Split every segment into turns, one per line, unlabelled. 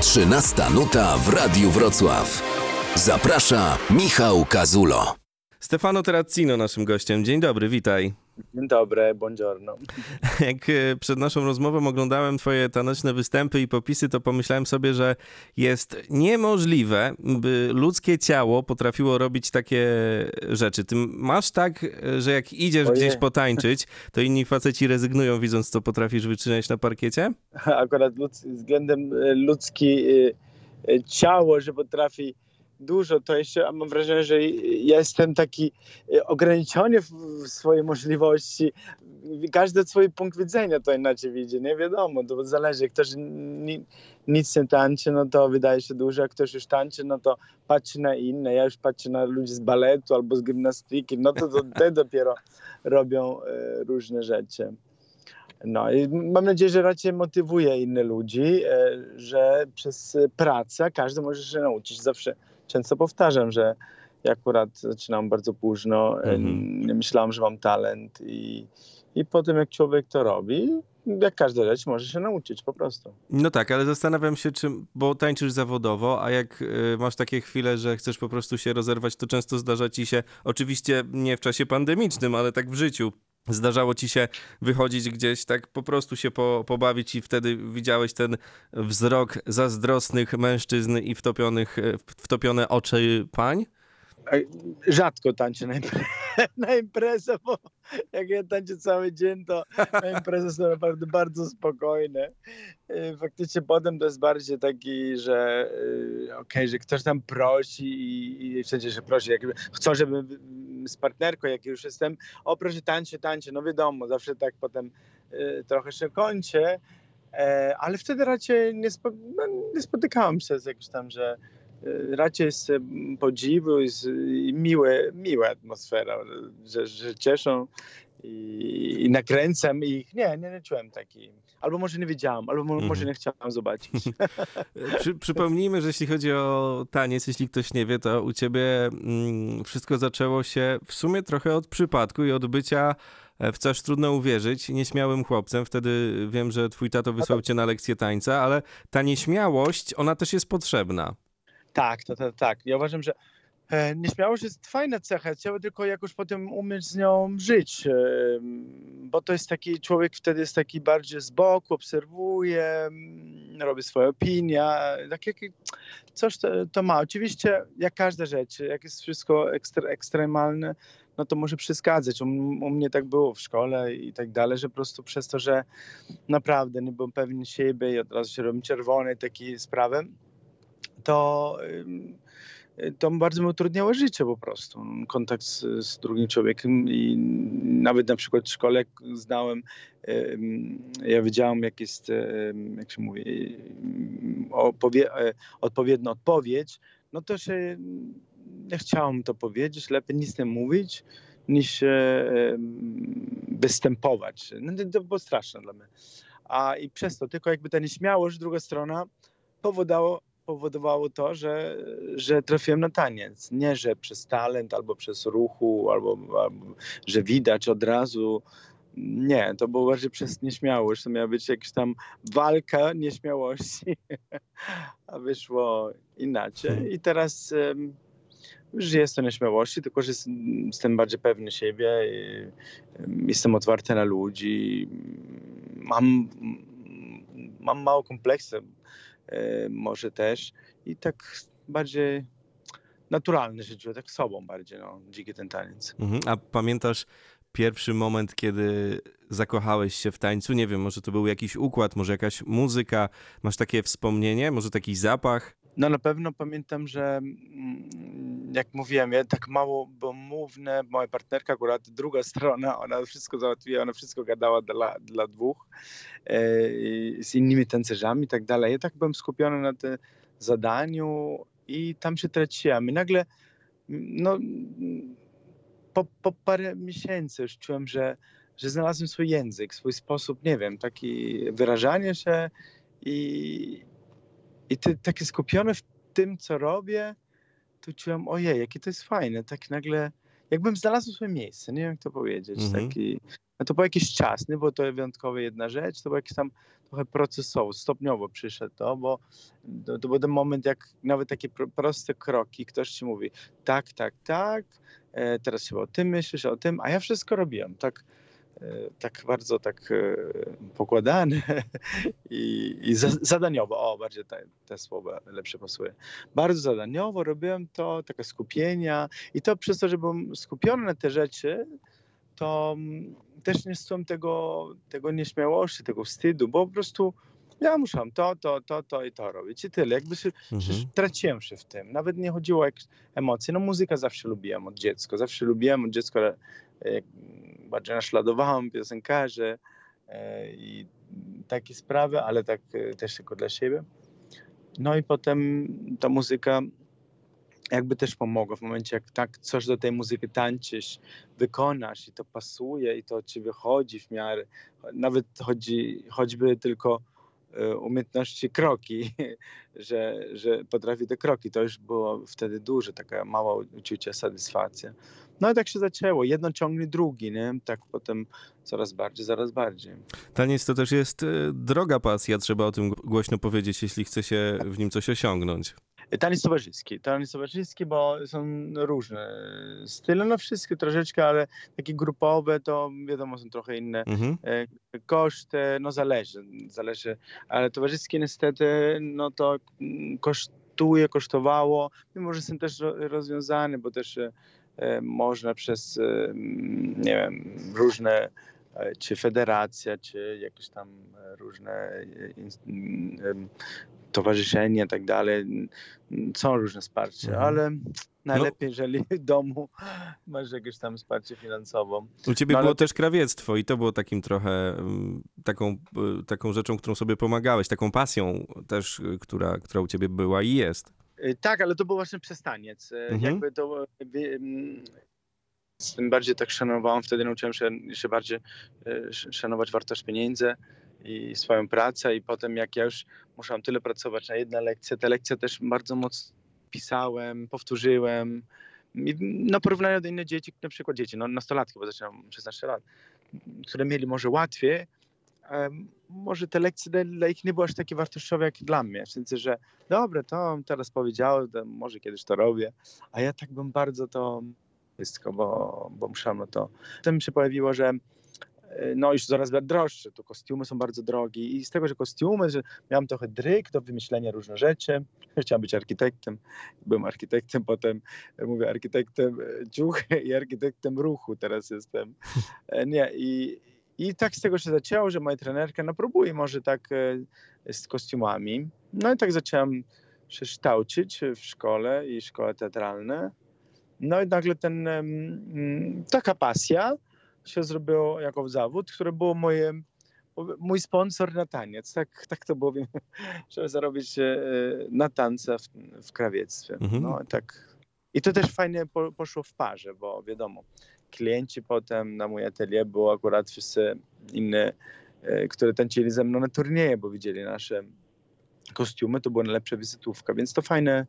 13 nuta w Radiu Wrocław. Zaprasza Michał Kazulo.
Stefano Terracino naszym gościem. Dzień dobry, witaj.
Dzień dobry, buongiorno.
Jak e, przed naszą rozmową oglądałem twoje taneczne występy i popisy, to pomyślałem sobie, że jest niemożliwe, by ludzkie ciało potrafiło robić takie rzeczy. Ty masz tak, że jak idziesz
Ojej.
gdzieś potańczyć, to inni faceci rezygnują, widząc, co potrafisz wyczyniać na parkiecie?
Akurat ludz, względem e, ludzki e, e, ciało, że potrafi dużo, to jeszcze mam wrażenie, że jestem taki e, ograniczony w, swojej możliwości. Każdy swój punkt widzenia to inaczej widzi, nie wiadomo, to zależy. Ktoś ni, nic nie tańczy, no to wydaje się dużo, a ktoś już tańczy, no to patrzy na inne. Ja już patrzę na ludzi z baletu albo z gimnastyki, no to, to te dopiero robią e, różne rzeczy. No i mam nadzieję, że raczej motywuje innych ludzi, e, że przez pracę każdy może się nauczyć. Zawsze często powtarzam, że ja akurat zaczynam bardzo późno,
Mhm.
nie myślałem, że mam talent i, i po tym jak człowiek to robi, jak każda rzecz, może się nauczyć po prostu.
No tak, ale zastanawiam się, czym, bo tańczysz zawodowo, a jak y, masz takie chwile, że chcesz po prostu się rozerwać, to często zdarza ci się, oczywiście nie w czasie pandemicznym, ale tak w życiu. Zdarzało ci się wychodzić gdzieś, tak po prostu się po, pobawić i wtedy widziałeś ten wzrok zazdrosnych mężczyzn i wtopionych, e, wtopione oczy pań?
Rzadko tańczę na, na imprezę, bo jak ja tańczę cały dzień, to na imprezy są naprawdę bardzo spokojne. E, Faktycznie potem to jest bardziej taki, że e, okej, że ktoś tam prosi i, i wszędzie się prosi. Jak chcą, żebym z partnerką, jak już jestem, o proszę tańczę, tańczę. No wiadomo, zawsze tak potem e, trochę się kończę, e, ale wtedy raczej nie, spo, no, nie spotykałem się z jakimś tam, że e, raczej z mm, podziwu i, z, i miłe, miła atmosfera, że, że cieszą i, i nakręcam ich. Nie, nie, nie czułem takiej. Albo może nie wiedziałam, albo mo-
Mhm.
może nie chciałam zobaczyć.
Przy, przypomnijmy, że jeśli chodzi o taniec, jeśli ktoś nie wie, to u ciebie mm, wszystko zaczęło się w sumie trochę od przypadku i od bycia e, w coś trudno uwierzyć, nieśmiałym chłopcem. Wtedy wiem, że twój tato wysłał cię na lekcję tańca, ale ta nieśmiałość, ona też jest potrzebna.
Tak, to, to, tak. Ja uważam, że nieśmiałość jest fajna cecha, trzeba tylko jakoś potem umieć z nią żyć, e, bo to jest taki, człowiek wtedy jest taki bardziej z boku, obserwuje, mm, robi swoje opinie, tak jak coś to, to ma. Oczywiście jak każda rzecz, jak jest wszystko ekstre, ekstremalne, no to może przeszkadzać. U, u mnie tak było w szkole i tak dalej, że po prostu przez to, że naprawdę nie byłem pewny siebie i od razu się robiłem czerwony, takie sprawy, to, to bardzo mi utrudniało życie po prostu. Kontakt z, z drugim człowiekiem i nawet na przykład w szkole znałem, ja wiedziałem jak jest, jak się mówi, opowie, e, odpowiednia odpowiedź, no to się nie chciałem to powiedzieć, lepiej nic nie mówić niż występować. No, to, było straszne dla mnie. A i przez to tylko jakby ta nieśmiałość, druga strona, powodowało, powodowało to, że, że trafiłem na taniec. Nie, że przez talent, albo przez ruchu, albo, albo że widać od razu. Nie, to było bardziej przez nieśmiałość. To miała być jakaś tam walka nieśmiałości, a wyszło inaczej. I teraz em, już jest to nieśmiałości, tylko że jest- jestem bardziej pewny siebie, i, em, jestem otwarty na ludzi, mam, mam mało kompleksy, e, może też i tak bardziej naturalny czuję, tak sobą bardziej, no, dziki ten taniec.
Mhm. A pamiętasz pierwszy moment, kiedy zakochałeś się w tańcu? Nie wiem, może to był jakiś układ, może jakaś muzyka. Masz takie wspomnienie, może taki zapach?
No na pewno pamiętam, że mm, jak mówiłem, ja tak mało bo mówne, moja partnerka akurat druga strona, ona wszystko załatwiła, ona wszystko gadała dla, dla dwóch e, z innymi tancerzami i tak dalej. Ja tak byłem skupiony na tym zadaniu i tam się traciłem. I nagle no, po, po parę miesięcy już czułem, że, że znalazłem swój język, swój sposób, nie wiem, taki wyrażania się i, i ty, takie skupione w tym, co robię, to czułem, ojej, jakie to jest fajne. Tak nagle, jakbym znalazł swoje miejsce, nie wiem jak to powiedzieć.
Mhm.
Taki, no to był jakiś czas, nie było to wyjątkowo jedna rzecz, to był jakiś tam, trochę procesowo, stopniowo przyszedł to, bo to, to był ten moment, jak nawet takie pro, proste kroki, ktoś ci mówi tak, tak, tak, e, teraz się o tym myślisz, o tym, a ja wszystko robiłem, tak, tak bardzo tak e, pokładane i, i za, zadaniowo, o bardziej te, te słowa lepsze pasuje. Bardzo zadaniowo robiłem to, takie skupienia i to przez to, że byłem skupiony na te rzeczy, to mm, też nie czułem tego, tego nieśmiałości, tego wstydu, bo po prostu ja muszę to, to, to, to i to robić i tyle. Jakby się,
Mhm.
traciłem się w tym. Nawet nie chodziło o emocje. No muzykę zawsze lubiłem od dziecka. Zawsze lubiłem od dziecka, e, bardziej naśladowałem piosenkarzy e, i takie sprawy, ale tak e, też tylko dla siebie. No i potem ta muzyka jakby też pomogła w momencie, jak tak coś do tej muzyki tańczysz, wykonasz i to pasuje i to ci wychodzi w miarę. Nawet chodzi, choćby tylko e, umiejętności kroki, że, że potrafi te kroki. To już było wtedy duże, taka mała uczucie, satysfakcja. No i tak się zaczęło. Jedno ciągnie drugi, nie? Tak potem coraz bardziej, coraz bardziej.
Taniec to też jest e, droga pasja, trzeba o tym głośno powiedzieć, jeśli chce się w nim coś osiągnąć.
Taniec towarzyski. Taniec towarzyski, bo są różne style, no wszystkie troszeczkę, ale takie grupowe to wiadomo są trochę inne.
Mhm.
E, Koszty, no zależy, zależy, ale towarzyskie niestety, no to mm, kosztuje, kosztowało, mimo że jestem też ro- rozwiązany, bo też e, można przez, e, nie wiem, różne e, czy federacja, czy jakieś tam e, różne e, towarzyszenia i tak dalej. Są różne wsparcie,
Mhm.
ale najlepiej, jeżeli w domu masz jakieś tam wsparcie finansowe.
U ciebie
No, ale
było
to-
też krawiectwo i to było takim trochę taką, taką rzeczą, którą sobie pomagałeś, taką pasją też, która, która u ciebie była i jest.
Y, Tak, ale to był właśnie przez taniec. Y,
Mhm.
Jakby to y, mm, tym bardziej tak szanowałem, wtedy nauczyłem się jeszcze bardziej sz- szanować wartość pieniędzy i swoją pracę i potem jak ja już musiałem tyle pracować na jedną lekcję, te lekcje też bardzo mocno pisałem, powtórzyłem. I na porównaniu do innych dzieci, na przykład dzieci, no nastolatki, bo zaczynam 16 lat, które mieli może łatwiej, może te lekcje dla, ich nie były aż takie wartościowe jak dla mnie. W sensie, że dobre, to teraz powiedział, to może kiedyś to robię, a ja tak bym bardzo to wszystko, bo, bo musiałem na to. Potem się pojawiło, że e, no już coraz droższe, tu kostiumy są bardzo drogie i z tego, że kostiumy, że miałem trochę dryk do wymyślenia różnych rzeczy. Chciałem być architektem, byłem architektem, potem e, mówię architektem e, dziuchy i architektem ruchu teraz jestem. Nie, i, i tak z tego się zaczęło, że moja trenerka, no próbuj może tak e, z kostiumami. No i tak zacząłem się kształcić w szkole i szkole teatralne. No i nagle ten, taka pasja się zrobiło jako zawód, które było moje, mój sponsor na taniec. Tak, tak to było, żeby zarobić e, na tance w, w krawiectwie.
Mhm.
No tak. I to też fajnie po, poszło w parze, bo wiadomo, klienci potem na mój atelier było akurat wszyscy inne, e, które tańczyli ze mną na turnieje, bo widzieli nasze kostiumy, to była najlepsza wizytówka, więc to fajne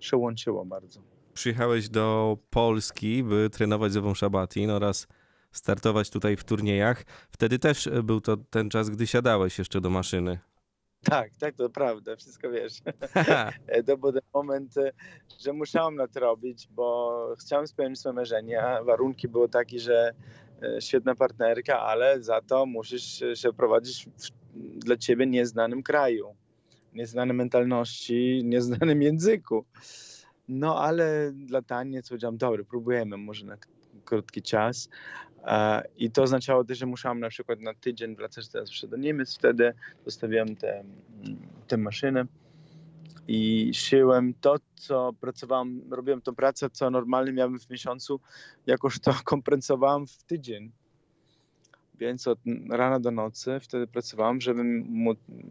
się łączyło bardzo.
Przyjechałeś do Polski, by trenować z Ewą Szabatin oraz startować tutaj w turniejach. Wtedy też był to ten czas, gdy siadałeś jeszcze do maszyny.
Tak, tak, to prawda, wszystko wiesz. E, to był ten moment, e, że musiałem na to robić, bo chciałem spełnić swoje marzenie. a Warunki były takie, że e, świetna partnerka, ale za to musisz się prowadzić w dla ciebie nieznanym kraju, nieznanej mentalności, nieznanym języku. No ale dla taniec powiedziałem, dobra, próbujemy, może na krótki czas. E, I to oznaczało też, że musiałem na przykład na tydzień wracać zawsze do Niemiec. Wtedy zostawiłem tę tę maszynę i szyłem to, co pracowałem, robiłem tą pracę, co normalnie miałem w miesiącu, jakoś to kompensowałem w tydzień. Więc od rana do nocy wtedy pracowałem, żeby,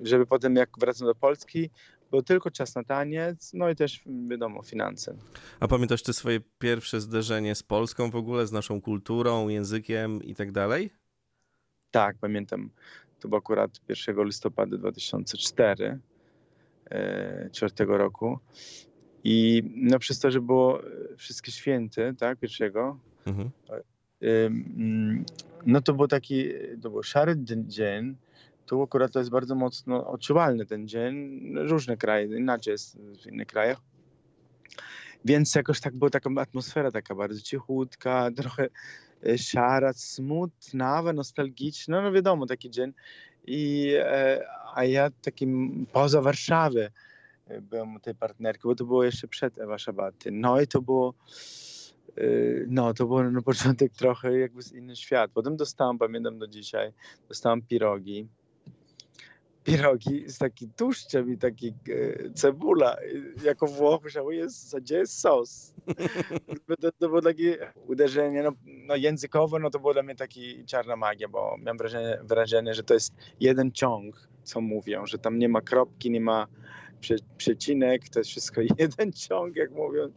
żeby potem jak wracam do Polski, był tylko czas na taniec, no i też wiadomo, finanse.
A pamiętasz te swoje pierwsze zderzenie z Polską w ogóle, z naszą kulturą, językiem i tak dalej?
Tak, pamiętam. To było akurat 1 listopada 2004, e, 4 roku. I no przez to, że było e, wszystkie święty, tak, pierwszego,
Mhm.
ym, no to był taki, to był szary dzie- dzień, Tu akurat to jest bardzo mocno odczuwalny ten dzień. Różne kraje, inaczej jest w innych krajach. Więc jakoś tak była taka atmosfera taka bardzo cichutka, trochę e, szara, smutna, nostalgiczna, no wiadomo, taki dzień. I, e, a ja takim poza Warszawy e, byłem u tej partnerki, bo to było jeszcze przed Ewa Szabaty. No i to było no to było na początek trochę jakby inny świat. Potem dostałam, pamiętam do dzisiaj, dostałam pirogi pierogi z takim tłuszczem i taki e, cebula. Jako Włoch myślałem, jest, gdzie jest sos? to, to było takie uderzenie, no, no, językowo, no to było dla mnie taki czarna magia, bo miałem wrażenie, wrażenie, że to jest jeden ciąg, co mówią, że tam nie ma kropki, nie ma prze, przecinek, to jest wszystko jeden ciąg, jak mówią.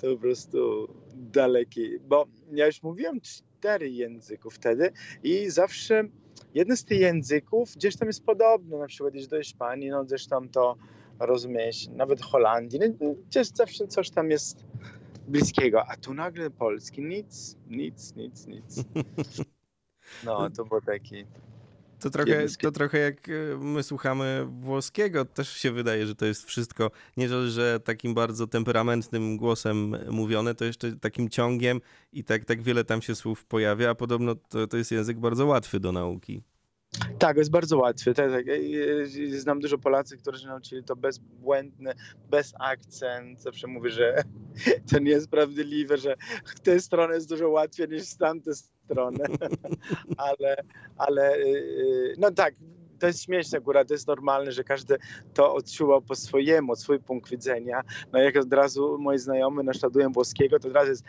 To po prostu daleki, bo ja już mówiłem cztery języków wtedy i zawsze jeden z tych języków gdzieś tam jest podobny, na przykład jeśli do Hiszpanii, no gdzieś tam to rozumiesz, nawet Holandii, no, gdzieś zawsze coś tam jest bliskiego, a tu nagle polski, nic, nic, nic, nic. No, to było taki...
To trochę, to trochę jak e, my słuchamy włoskiego, też się wydaje, że to jest wszystko, nie że takim bardzo temperamentnym głosem mówione, to jeszcze takim ciągiem i tak, tak wiele tam się słów pojawia, a podobno to, to jest język bardzo łatwy do nauki.
Tak, jest bardzo łatwy. Tak, tak. Znam dużo Polacy, którzy nauczyli to bezbłędny, bez akcent. Zawsze mówię, że to nie jest sprawiedliwe, że w tej stronie jest dużo łatwiej niż z tamtej strony. ale, ale y, y, no tak, to jest śmieszne akurat, to jest normalne, że każdy to odczuwał po swojemu, swój punkt widzenia. No jak od razu moi znajomi naśladują włoskiego, to od razu jest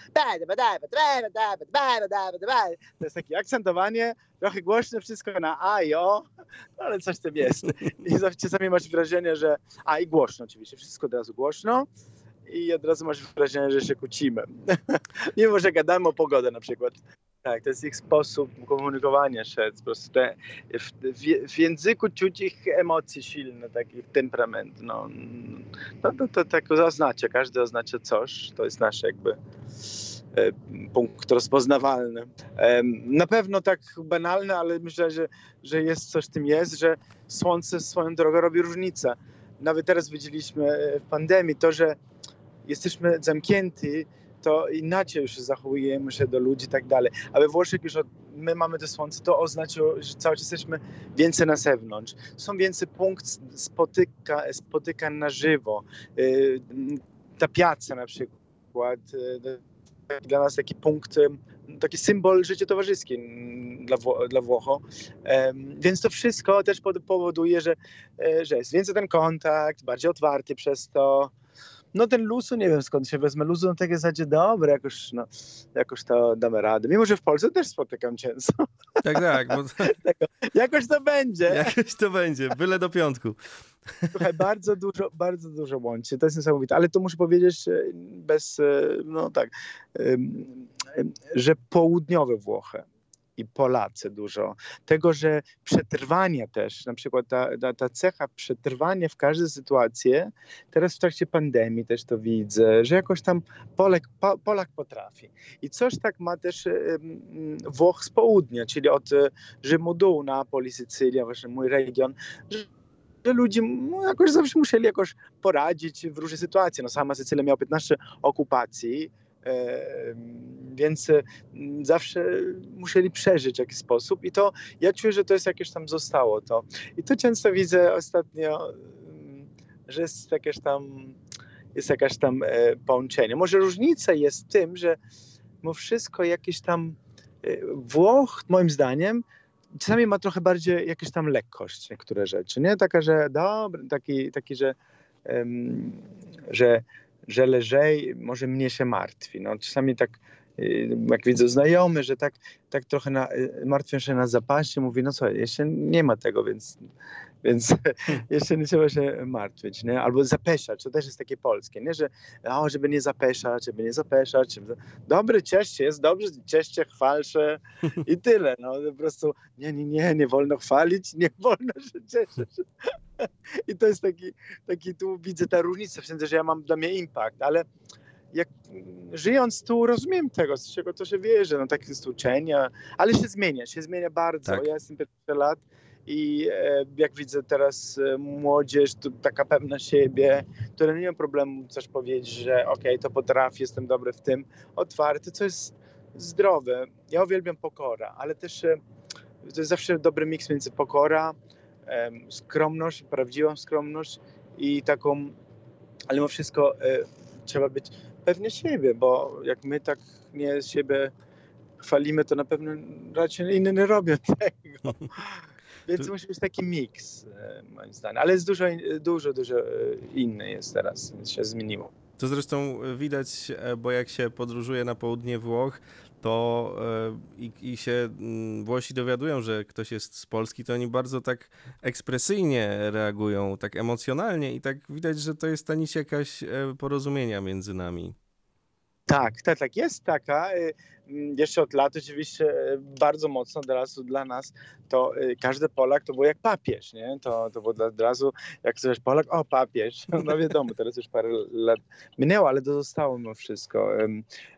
to jest takie akcentowanie, trochę głośne, wszystko na a i o, no ale coś tam jest. I czasami masz wrażenie, że a i głośno oczywiście, wszystko od razu głośno i od razu masz wrażenie, że się kłócimy. Mimo, że gadamy o pogodę na przykład. Tak, to jest ich sposób komunikowania się. Po prostu te, w, w, w, języku czuć ich emocje silne, takich temperament. No, no to, to tak oznacza, każdy oznacza coś. To jest nasz jakby e, punkt rozpoznawalny. E, na pewno tak banalne, ale myślę, że, że jest coś w tym jest, że słońce swoją drogą robi różnicę. Nawet teraz widzieliśmy w pandemii to, że jesteśmy zamknięci to inaczej już zachowujemy się do ludzi i tak dalej. A we Włoszech już od, my mamy to słońce, to oznacza, że cały czas jesteśmy więcej na zewnątrz. Są więcej punkt spotyka, spotykań na żywo. Y, ta piazza na przykład, y, dla nas taki punkt, y, taki symbol życia towarzyskiego dla, dla Włocho. Więc to wszystko też powoduje, że, że jest więcej ten kontakt, bardziej otwarty przez to no ten luzu, nie wiem skąd się wezmę, luzu na takie zasadzie, dobre, jakoś, no, jakoś to damy radę. Mimo, że w Polsce też spotykam często.
Tak, tak. Bo...
jakoś to będzie.
Jakoś to będzie, byle do piątku.
Słuchaj, bardzo dużo, bardzo dużo łączy, to jest niesamowite, ale to muszę powiedzieć e, bez, e, no tak, że południowe Włochy, i Polacy dużo. Tego, że przetrwanie też, na przykład ta, ta, ta cecha przetrwanie w każdej sytuacji, teraz w trakcie pandemii też to widzę, że jakoś tam Polek, po, Polak potrafi. I coś tak ma też Włoch z południa, czyli od Rzymu dół, Napoli, Sycylia, właśnie mój region, że że ludzie no, jakoś zawsze musieli jakoś poradzić w różnych sytuacjach. No sama Sycylia miała 15 okupacji, więc zawsze musieli przeżyć w jakiś sposób i to ja czuję, że to jest jakieś tam zostało to. I to często widzę ostatnio, że jest jakieś tam jest jakaś tam e, połączenie. Może różnica jest w tym, że mimo wszystko jakieś tam e, Włoch, moim zdaniem, czasami ma trochę bardziej jakąś tam lekkość niektóre rzeczy, nie? Taka, że dobry, taki, taki że, um, że że lżej, może mnie się martwi. No, czasami tak, y, jak widzę znajomy, że tak, tak trochę na, y, martwią się na zapaście, mówi, no co, jeszcze nie ma tego, więc, więc jeszcze nie trzeba się martwić, nie? Albo zapeszać, to też jest takie polskie, nie? Że o, żeby nie zapeszać, żeby nie zapeszać. Żeby... Dobry, ciesz się, jest dobrze, ciesz się, chwal się i tyle, no po prostu nie, nie, nie, nie wolno chwalić, nie wolno się cieszyć. I to jest taki, taki tu widzę tę różnicę, w sensie, że ja mam dla mnie impact, ale jak żyjąc tu rozumiem tego, z czego to się wierzy, no takie jest uczenia, ale się zmienia, się zmienia bardzo. Tak. Ja jestem 15 lat i e, jak widzę teraz e, młodzież, to taka pewna siebie, która nie ma problemu coś powiedzieć, że ok, to potrafię, jestem dobry w tym, otwarty, co jest zdrowe. Ja uwielbiam pokora, ale też e, to jest zawsze dobry miks między pokora, skromność, prawdziwą skromność i taką, ale mimo wszystko trzeba być pewnie siebie, bo jak my tak nie siebie chwalimy, to na pewno raczej inni nie robią tego. Więc to... musi być taki miks, e, moim zdaniem. Ale jest dużo, dużo, dużo e, inny jest teraz, się zmieniło.
To zresztą widać, e, bo jak się podróżuje na południe Włoch, to i, i, się mm, Włosi dowiadują, że ktoś jest z Polski, to oni bardzo tak ekspresyjnie reagują, tak emocjonalnie i tak widać, że to jest ta nić jakaś porozumienia między nami.
Tak, tak, tak, jest taka. Y, mm, jeszcze od lat oczywiście y, bardzo mocno od razu dla nas to y, każdy Polak to był jak papież, nie? To, to było od razu, jak coś Polak, o papież. No wiadomo, teraz już parę lat minęło, ale to zostało mimo wszystko.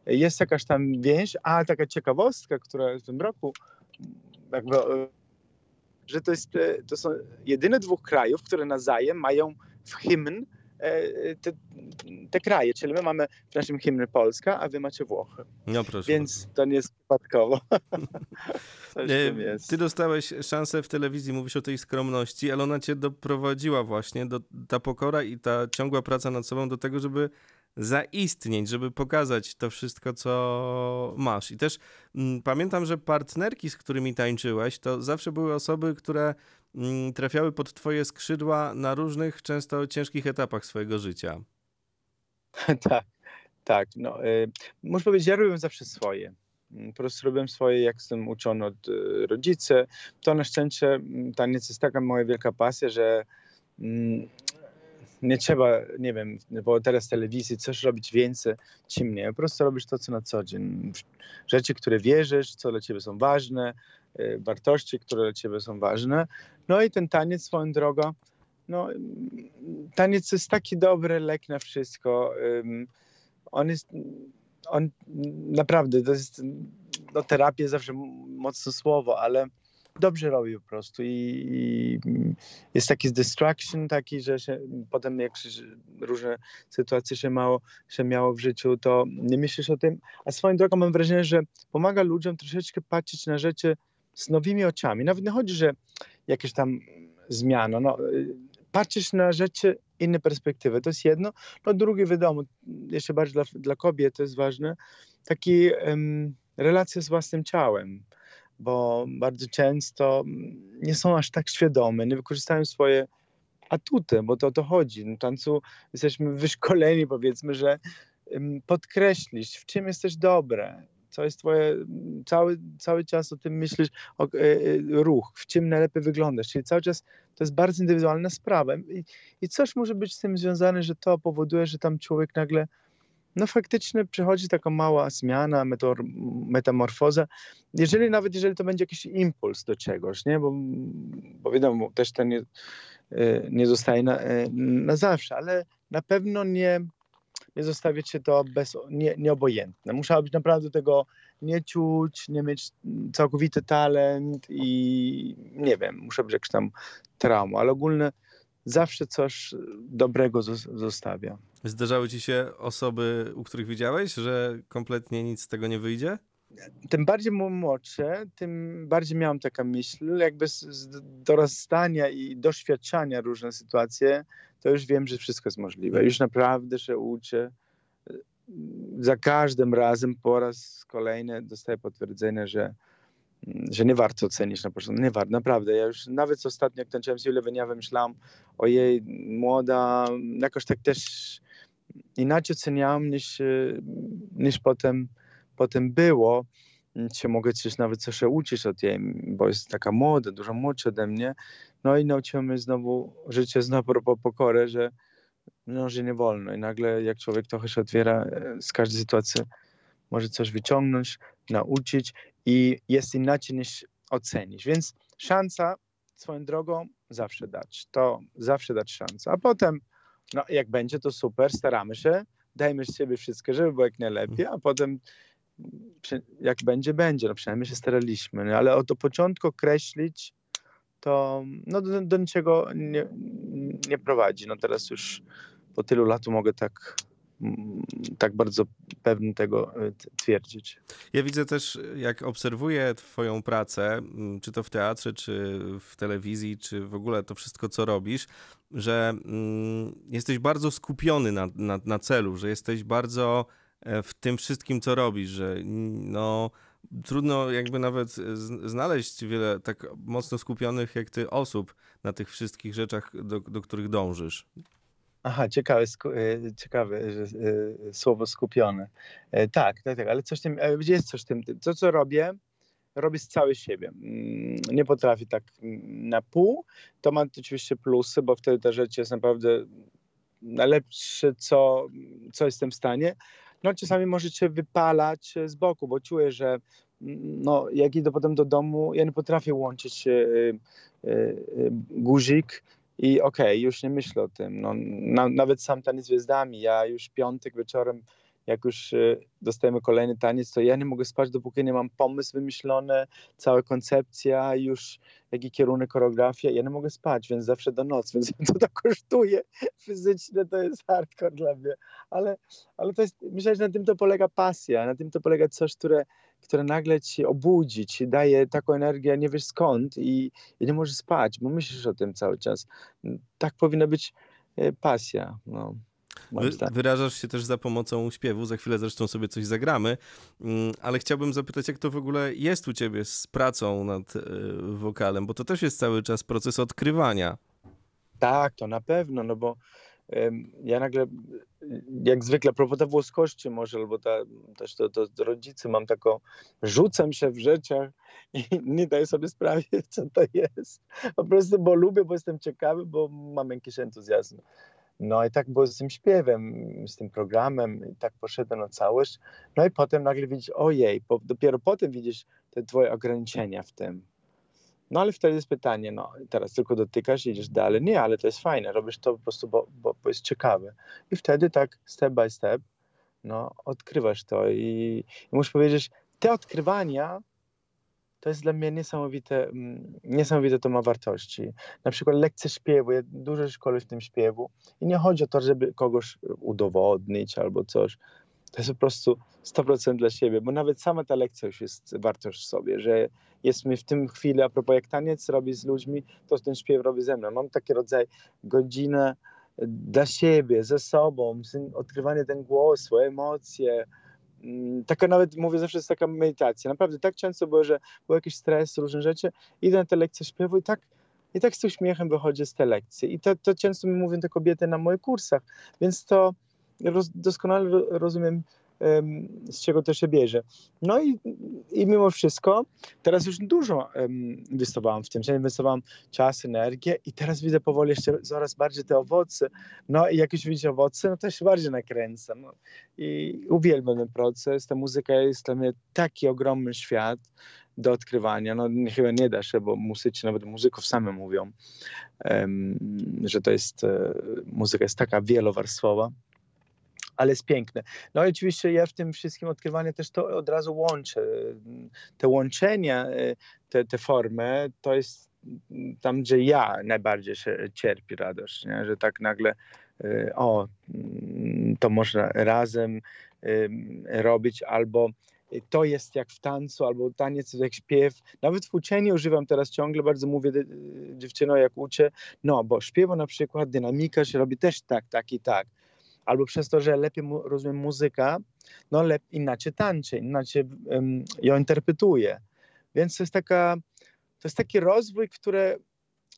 Jest jakaś tam więź, a taka ciekawostka, która w tym roku jakby, że to, jest, to są jedyne dwóch krajów, które nawzajem mają w hymn te, te, kraje. Czyli my mamy w naszym hymnie Polska, a wy macie Włochy.
No proszę.
Więc to nie jest przypadkowo.
E, ty dostałeś szansę w telewizji, mówisz o tej skromności, ale ona cię doprowadziła właśnie, do, ta pokora i ta ciągła praca nad sobą do tego, żeby zaistnieć, żeby pokazać to wszystko, co masz. I też mm, pamiętam, że partnerki, z którymi tańczyłeś, to zawsze były osoby, które mm, trafiały pod twoje skrzydła na różnych, często ciężkich etapach swojego życia.
tak, tak. No, y, muszę powiedzieć, ja robiłem zawsze swoje. Mm, po prostu robiłem swoje, jak jestem uczony od y. To na szczęście taniec jest taka moja wielka pasja, że mm, nie trzeba, nie wiem, bo teraz telewizji coś robić więcej, czym nie. Po prostu robisz to, co na co dzień. Rzeczy, które wierzysz, co dla ciebie są ważne, y, wartości, które dla ciebie są ważne. No i ten taniec swoją drogą, no taniec jest taki dobry lek na wszystko. On jest, on naprawdę, to jest, no terapia zawsze mocne słowo, ale dobrze robi po prostu i, i jest taki distraction taki, że się, potem jak różne sytuacje się, mało, się miało w życiu, to nie myślisz o tym, a swoją drogą mam wrażenie, że pomaga ludziom troszeczkę patrzeć na rzeczy z nowymi oczami. Nawet nie chodzi, że jakieś tam zmiana, no, patrzysz na rzeczy inne perspektywy, to jest jedno. No drugie, wiadomo, jeszcze bardziej dla, dla kobiet to jest ważne, taki um, relacja z własnym ciałem bo bardzo często nie są aż tak świadome, nie wykorzystają swoje atuty, bo to o to chodzi. No, tancu jesteśmy wyszkoleni, powiedzmy, że podkreślić, w czym jesteś dobre, co jest twoje, cały, cały czas o tym myślisz, o, e, e, ruch, w czym najlepiej wyglądasz, czyli cały czas to jest bardzo indywidualna sprawa I, i coś może być z tym związane, że to powoduje, że tam człowiek nagle no faktycznie przychodzi taka mała zmiana, metamorfoza. Jeżeli nawet jeżeli to będzie jakiś impuls do czegoś, nie? Bo, bo wiadomo, też to nie, e, nie zostaje na, e, na zawsze, ale na pewno nie, nie zostawiać się to bez, nie, nieobojętne. Musiało być naprawdę tego nie czuć, nie mieć całkowity talent i nie wiem, muszę być jakaś tam trauma, ale ogólnie zawsze coś dobrego zostawia.
Zdarzały ci się osoby, u których widziałeś, że kompletnie nic z tego nie wyjdzie?
Tym bardziej młodsze, tym bardziej miałam taką myśl, jakby z, z dorastania i doświadczania różne sytuacje, to już wiem, że wszystko jest możliwe. Już naprawdę się uczę. Za każdym razem po raz kolejny dostaję potwierdzenie, że że nie warto ocenić na początku. Nie warto, naprawdę. Ja już nawet ostatnio, jak tańczyłem z Julią Wyniawem, myślałem, ojej, młoda, jakoś tak też inaczej oceniałem niż, niż potem, potem było. Się mogę coś nawet coś uczyć od jej, bo jest taka młoda, dużo młodsza ode mnie. No i nauczyłem mnie znowu życie znowu po pokorę, że, no, że nie wolno. I nagle jak człowiek trochę się otwiera z każdej sytuacji, może coś wyciągnąć, nauczyć i jest inaczej niż ocenić. Więc szansa swoją drogą zawsze dać. To zawsze dać szansę. A potem, no jak będzie, to super, staramy się, dajmy z siebie wszystko, żeby było jak najlepiej, a potem jak będzie, będzie. No przynajmniej się staraliśmy. No, ale od początku określić, to no, do, do niczego nie, nie prowadzi. No teraz już po tylu latach mogę tak, tak bardzo pewnie tego e, twierdzić.
Ja widzę też, jak obserwuję Twoją pracę, m, czy to w teatrze, czy w telewizji, czy w ogóle to wszystko, co robisz, że mm, jesteś bardzo skupiony na, na, na celu, że jesteś bardzo e, w tym wszystkim, co robisz, że mm, no. Trudno jakby nawet znaleźć wiele tak mocno skupionych jak ty osób na tych wszystkich rzeczach, do, do których dążysz.
Aha, ciekawe, e, ciekawe że, e, słowo skupione. E, Tak, tak, tak, ale coś tym, jest coś tym. To, co robię, robię z całej siebie. Mm, Nie potrafię tak mm, na pół. To ma oczywiście plusy, bo wtedy ta rzecz jest naprawdę najlepsze, co, co jestem w stanie. No czasami możecie wypalać z boku, bo czuję, że mm, no, jak idę potem do domu, ja nie potrafię łączyć e, e, e, guzik i okej, już nie myślę o tym. No, na, nawet sam taniec z gwiazdami, ja już piątek wieczorem, jak już e, dostajemy kolejny taniec, to ja nie mogę spać, dopóki nie mam pomysł wymyślony, cała koncepcja, już jaki kierunek, choreografia, ja nie mogę spać, więc zawsze do nocy, więc to to kosztuje fizycznie, to jest hardcore dla mnie, ale, ale to jest, myślę, że na tym to polega pasja, na tym to polega coś, które, które nagle ci obudzi, ci daje taką energię, nie wiesz skąd i, i nie możesz spać, bo myślisz o tym cały czas. Tak powinna być e, pasja, no.
Wy, wyrażasz się też za pomocą śpiewu, za chwilę zresztą sobie coś zagramy, Mm, ale chciałbym zapytać, jak to w ogóle jest u ciebie z pracą nad e, wokalem, bo to też jest cały czas proces odkrywania.
Tak, to na pewno, no bo ja nagle, jak zwykle, a propos tej włoskości może, albo ta, też to, to, rodzicy, mam taką, rzucam się w rzeczach i nie daję sobie sprawy, co to jest. Po prostu, bo lubię, bo jestem ciekawy, bo mam jakiś entuzjazm. No i tak było z tym śpiewem, z tym programem, i tak poszedłem na całość. No i potem nagle widzisz, ojej, po, dopiero potem widzisz te twoje ograniczenia w tym. No ale wtedy jest pytanie, no teraz tylko dotykasz, idziesz dalej. Nie, ale to jest fajne, robisz to po prostu, bo, bo, bo jest ciekawe. I wtedy tak step by step, no odkrywasz to i, i muszę powiedzieć, te odkrywania to jest dla mnie niesamowite, mm, niesamowite to ma wartości. Na przykład lekcje śpiewu, ja dużo szkolę w tym śpiewu i nie chodzi o to, żeby kogoś udowodnić albo coś. To jest po prostu 100% dla siebie, bo nawet sama ta lekcja już jest wartość w sobie, że jest mi w tym chwili, a propos jak taniec robi z ludźmi, to ten śpiew robi ze mną. Mam taki rodzaj godzinę dla siebie, ze sobą, odkrywanie ten głos, swoje emocje. Mm, Taka nawet, mówię zawsze, jest taka medytacja. Naprawdę tak często było, że był jakiś stres, różne rzeczy, idę na te lekcje śpiewu i tak, i tak z uśmiechem wychodzę z tej lekcji. I to, to często mi mówią te kobiety na moich kursach, więc to roz, doskonale ro- rozumiem, em, z czego to się bierze. No i, i mimo wszystko, teraz już dużo inwestowałam w tym, że inwestowałam czas, energię i teraz widzę powoli jeszcze coraz bardziej te owoce. No i jak już widzę owoce, no to się bardziej nakręcam. No. I uwielbiam ten proces. Ta muzyka jest dla mnie taki ogromny świat do odkrywania. No chyba nie da się, bo muzycy, nawet muzyków sami mówią, em, że to jest, e, muzyka jest taka wielowarstwowa ale jest piękne. No i oczywiście ja w tym wszystkim odkrywaniu też to od razu łączę. Te łączenia, e, te, te formy, to jest tam, gdzie ja najbardziej się cierpi radość, nie? że tak nagle e, o, mm, to można razem em, robić, albo to jest jak w tancu, albo taniec jak śpiew. Nawet w uczeniu używam teraz ciągle, bardzo mówię dziewczynom jak uczę, no bo śpiewu na przykład dynamika się robi też tak, tak i tak albo przez to, że lepiej mu, rozumiem muzyka, no lep, inaczej tańczę, inaczej um, ją interpretuję. Więc to jest, taka, to jest taki rozwój, który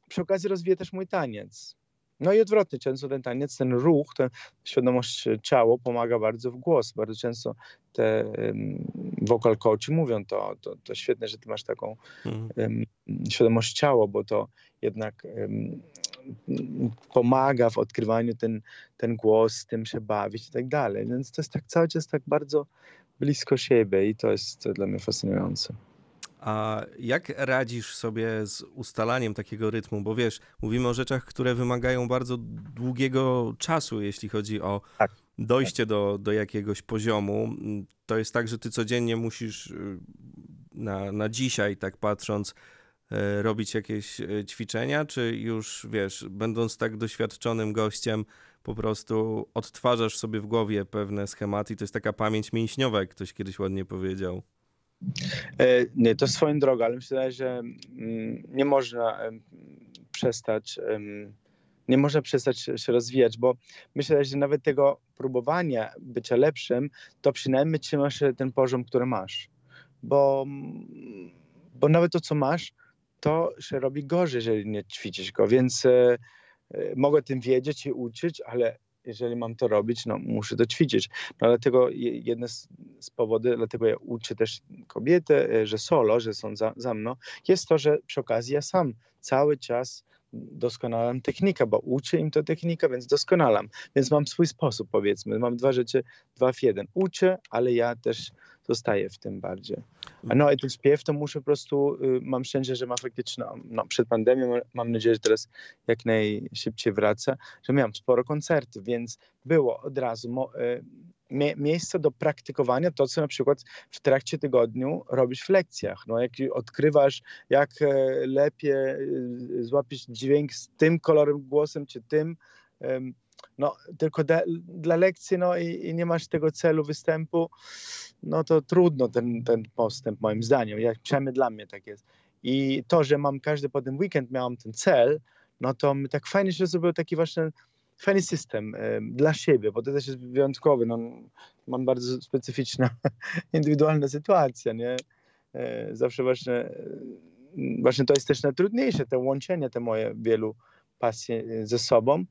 przy okazji rozwija też mój taniec. No i odwrotnie, często ten taniec, ten ruch, ta świadomość ciała pomaga bardzo w głos. Bardzo często te um, vocal coachy mówią to, to, to świetne, że ty masz taką em, świadomość ciała, bo to jednak em, pomaga w odkrywaniu ten, ten głos, z tym się bawić i tak dalej. Więc to jest tak cały czas tak bardzo blisko siebie i to jest dla mnie fascynujące.
A jak radzisz sobie z ustalaniem takiego rytmu? Bo wiesz, mówimy o rzeczach, które wymagają bardzo długiego czasu, jeśli chodzi o
Tak.
dojście do, do jakiegoś poziomu. To jest tak, że ty codziennie musisz y, na, na dzisiaj, tak patrząc, robić jakieś e, ćwiczenia, czy już wiesz, będąc tak doświadczonym gościem, po prostu odtwarzasz sobie w głowie pewne schematy to jest taka pamięć mięśniowa, jak ktoś kiedyś ładnie powiedział.
E, nie, to swoją drogą, ale myślę, że mm, nie można przestać nie można przestać się rozwijać, bo myślę, że nawet tego próbowania bycia lepszym, to przynajmniej trzymasz ten poziom, który masz. Bo, bo nawet to, co masz, to się robi gorzej, jeżeli nie ćwiczysz go, więc e, e, mogę tym wiedzieć i uczyć, ale jeżeli mam to robić, no muszę to ćwiczyć. No dlatego jeden z, z powodów, dlatego ja uczę też kobiety, e, że solo, że są za, za mną, jest to, że przy okazji ja sam cały czas doskonalam technikę, bo uczę im to technika, więc doskonalam. Więc mam swój sposób, powiedzmy. Mam dwa rzeczy, dwa w jeden. Uczę, ale ja też zostaję w tym bardziej. A no i ten śpiew to muszę po prostu, y, mam szczęście, że ma faktycznie, no, przed pandemią, mam nadzieję, że teraz jak najszybciej wraca, że miałem sporo koncertów, więc było od razu mo, y, mie miejsce do praktykowania to, co na przykład w trakcie tygodniu robisz w lekcjach. No, jak odkrywasz, jak e, lepiej e, złapić dźwięk z tym kolorem głosem, czy tym, no, tylko de, dla lekcji, no i, i, nie masz tego celu występu, no to trudno ten, ten postęp, moim zdaniem. Jak przynajmniej dla mnie tak jest. I to, że mam każdy potem weekend, miałam ten cel, no to mi tak fajnie się zrobił taki właśnie fajny system dla siebie, bo to też jest wyjątkowy. No, mam bardzo specyficzna, indywidualna sytuacja, nie? E, zawsze właśnie, właśnie to jest też najtrudniejsze, te łączenie te moje wielu pasji e, ze sobą,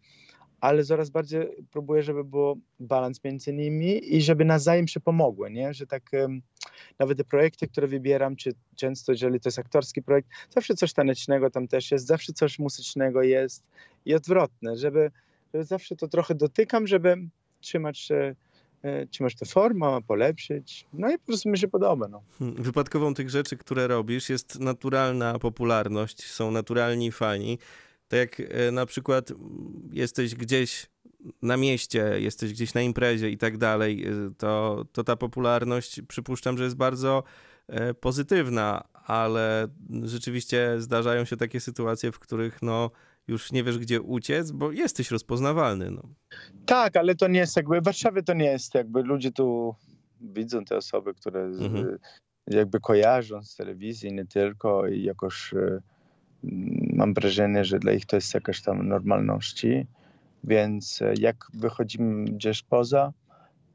ale coraz bardziej próbuję, żeby był balans między nimi i żeby nawzajem się pomogły, nie? Że tak nawet te projekty, które wybieram, czy często, jeżeli to jest aktorski projekt, zawsze coś tanecznego tam też jest, zawsze coś muzycznego jest i odwrotne, żeby zawsze to trochę dotykam, żeby trzymać e, trzymać tę formę, polepszyć. No i po prostu mi się podoba. No.
Hmm, wypadkową tych rzeczy, które robisz, jest naturalna popularność, są naturalni fani. Tak jak e, na przykład jesteś gdzieś na mieście, jesteś gdzieś na imprezie i tak dalej, e, to, to ta popularność przypuszczam, że jest bardzo pozytywna, ale rzeczywiście zdarzają się takie sytuacje, w których no już nie wiesz, gdzie uciec, bo jesteś rozpoznawalny. No.
Tak, ale to nie jest jakby, w Warszawie to nie jest jakby, ludzie tu widzą te osoby, które mhm. jakby kojarzą z telewizji, nie tylko i jakoś e, mam wrażenie, że dla nich to jest jakaś tam normalności, więc e, jak wychodzimy gdzieś poza,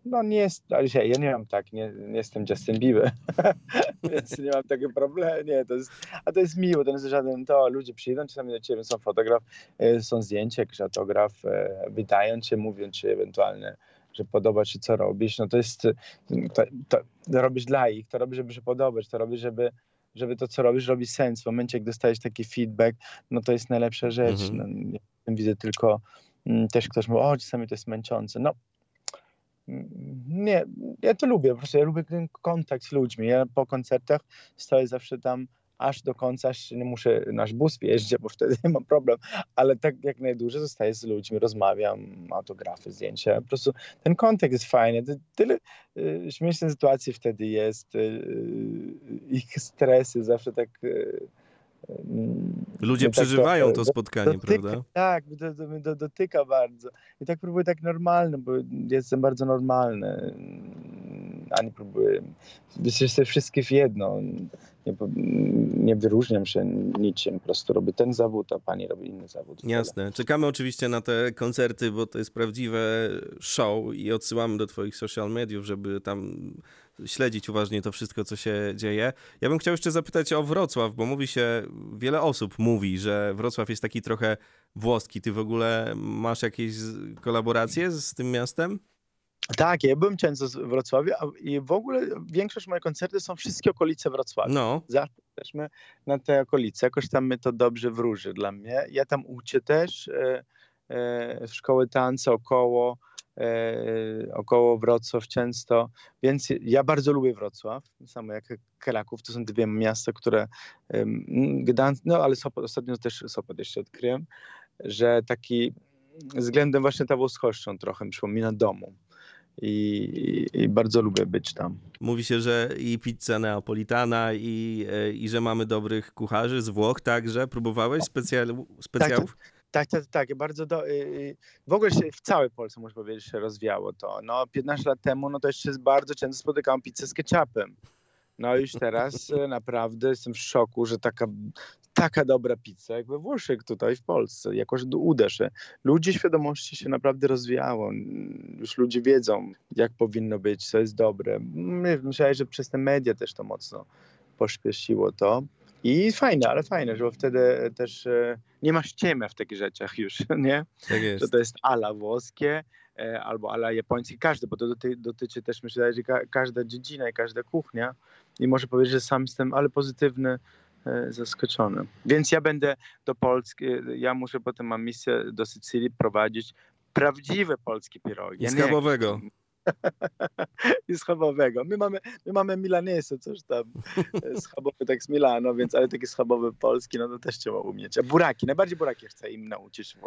no nie jest, ale ja nie mam tak, nie, nie jestem Justin Bieber, więc nie mam takiego problemu, nie, to jest, a to jest miło, to nie jest żaden, to ludzie przyjdą czasami do ciebie, są fotograf, e, są zdjęcia, jakiś autograf, e, witają cię, mówią ci ewentualnie, że podoba ci co robisz, no to jest, to, to, to robisz dla ich, to robisz, żeby się podobać, to robisz, żeby żeby to, co robisz, robi sens. W momencie, jak dostajesz taki feedback, no to jest najlepsza rzecz. Mhm. No, ja widzę tylko mm, też ktoś mówi, o, czasami to jest męczące. No, nie, ja to lubię, po prostu ja lubię ten kontakt z ludźmi. Ja po koncertach stoję zawsze tam aż do końca, aż nie muszę nasz bus wjeździć, bo wtedy mam problem, ale tak jak najdłużej zostaję z ludźmi, rozmawiam, autografy, zdjęcia, po prostu ten kontakt jest fajny, tyle y, śmiesznych sytuacji wtedy jest, y, y, ich stresy zawsze tak y,
Ludzie tak przeżywają to, to spotkanie,
dotyka,
prawda?
Tak, do, do, do, dotyka bardzo. I tak próbuję tak normalny, bo jestem bardzo normalny. Ani próbuję. Jesteśmy wszystkie w jedno. Nie, nie, wyróżniam się niczym, po prostu robię ten zawód, a pani robi inny zawód.
Jasne. Czekamy oczywiście na te koncerty, bo to jest prawdziwe show i odsyłamy do twoich social mediów, żeby tam śledzić uważnie to wszystko, co się dzieje. Ja bym chciał jeszcze zapytać o Wrocław, bo mówi się, wiele osób mówi, że Wrocław jest taki trochę włoski. Ty w ogóle masz jakieś kolaboracje z tym miastem?
Tak, ja byłem często w Wrocławiu i w ogóle większość moich koncertów są wszystkie okolice Wrocławia. No. Zawsze jesteśmy na te okolice, jakoś tam my to dobrze wróży dla mnie. Ja tam uczę też e, e, szkoły tańca około około Wrocław często, więc ja bardzo lubię Wrocław, samo jak Kraków, to są dwie miasta, które Gdańsk, no ale Sopot, ostatnio też Sopot jeszcze odkryłem, że taki względem właśnie ta włoskością trochę przypomina domu. i, i bardzo lubię być tam.
Mówi się, że i pizza neapolitana, i, e, i że mamy dobrych kucharzy z Włoch także. Próbowałeś specjal, specjałów?
Tak, tak, tak. Bardzo do, y, y, w ogóle się w całej Polsce, można powiedzieć, się rozwijało to. No, 15 lat temu, no to jeszcze bardzo często spotykałem pizzę z ketchupem. No już teraz y, naprawdę jestem w szoku, że taka, taka dobra pizza jak we Włoszech tutaj w Polsce, jakoś się. Ludzie świadomości się naprawdę rozwijało. Już ludzie wiedzą, jak powinno być, co jest dobre. My- Myślałem, że przez te media też to mocno pośpieszyło to. I fajne, ale fajne, że wtedy też e, nie masz ciemia w takich rzeczach już, nie?
Tak jest.
Że to jest ala włoskie e, albo ala japońskie, każde, bo to doty, dotyczy też, myślę, że ka każda dziedzina i każda kuchnia. I może powiedzieć, że sam jestem, ale pozytywny, e, zaskoczony. Więc ja będę do Polski, ja muszę potem, mam misję do Sycylii prowadzić prawdziwe polskie pierogi.
I
Ja nie-
schabowego.
i schabowego. My mamy, my mamy Milanesy, coś tam e, schabowy tak z Milano, więc ale taki schabowy polski, no to też trzeba umieć. A buraki, najbardziej buraki chcę im nauczyć w,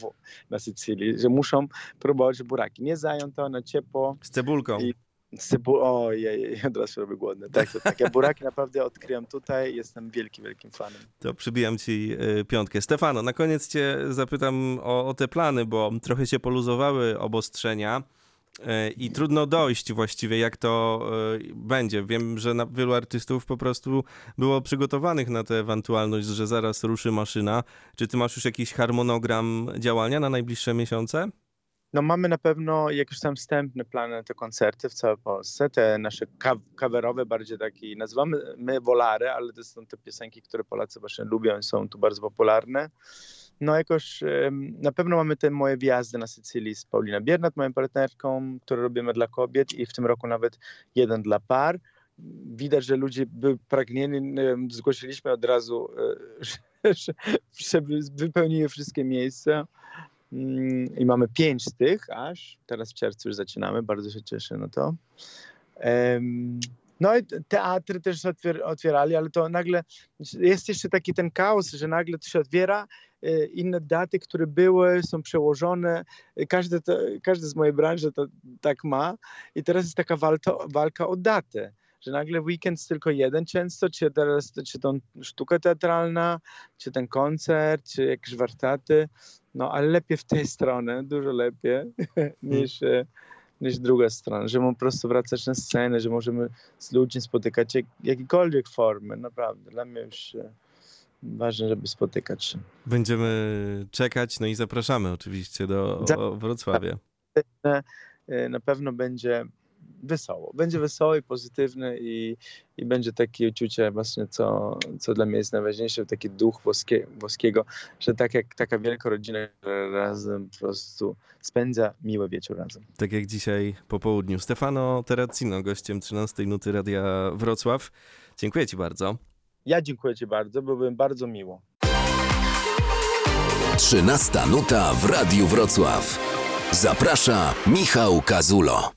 w, na Sycylii, że muszą próbować buraki. Nie zają to na ciepło.
Z cebulką.
I- Z cebu- Ojej, od razu robię głodny. Tak, to, tak. Ja buraki naprawdę odkryłem tutaj. Jestem wielkim, wielkim fanem.
To przybijam ci y, piątkę. Stefano, na koniec cię zapytam o, o te plany, bo trochę się poluzowały obostrzenia i trudno dojść właściwie, jak to y, będzie. Wiem, że wielu artystów po prostu było przygotowanych na tę ewentualność, że zaraz ruszy maszyna. Czy ty masz już jakiś harmonogram działania na najbliższe miesiące?
No mamy na pewno jakieś tam wstępne plany na te koncerty w całej Polsce, te nasze coverowe, bardziej takie, nazywamy my wolary, ale to są te piosenki, które Polacy właśnie lubią i są tu bardzo popularne. No jakoś na pewno mamy te moje wjazdy na Sycylii z Paulina Biernat, moją partnerką, które robimy dla kobiet i w tym roku nawet jeden dla par. Widać, że ludzie byli pragnieni, zgłosiliśmy od razu, e, że- że- żeby wypełniły wszystkie miejsca. Mm, I mamy pięć z tych aż. Teraz w czerwcu już zaczynamy, bardzo się cieszę na to. No i te- teatry też otwier- otwierali, ale to nagle jest jeszcze taki ten chaos, że nagle to się otwiera, inne daty, które były, są przełożone. Każdy, to, każdy z mojej branży to tak ma i teraz jest taka walka, walka o datę. Że nagle weekend jest tylko jeden często, czy teraz czy tą sztuka teatralna, czy ten koncert, czy jakieś warsztaty. No, ale lepiej w tej stronie, dużo lepiej niż, e, niż druga strona, że możemy po prostu wracać na scenę, że możemy z ludźmi spotykać jak, jakiekolwiek formy, naprawdę. Dla mnie już e, ważne, żeby spotykać się.
Będziemy czekać, no i zapraszamy oczywiście do Wrocławia.
E, Na pewno będzie wesoło. Będzie wesoło i pozytywne i, i będzie takie uczucie właśnie, co, co dla mnie jest najważniejsze, taki duch włoskie, włoskiego, że tak jak taka wielka rodzina razem po prostu spędza miły wieczór razem.
Tak jak dzisiaj po południu. Stefano Terracino, gościem 13 Nuty Radia Wrocław. Dziękuję ci bardzo.
Ja dziękuję Ci bardzo, byłoby bardzo miło.
13 nuta w Radiu Wrocław. Zaprasza Michał Kazulo.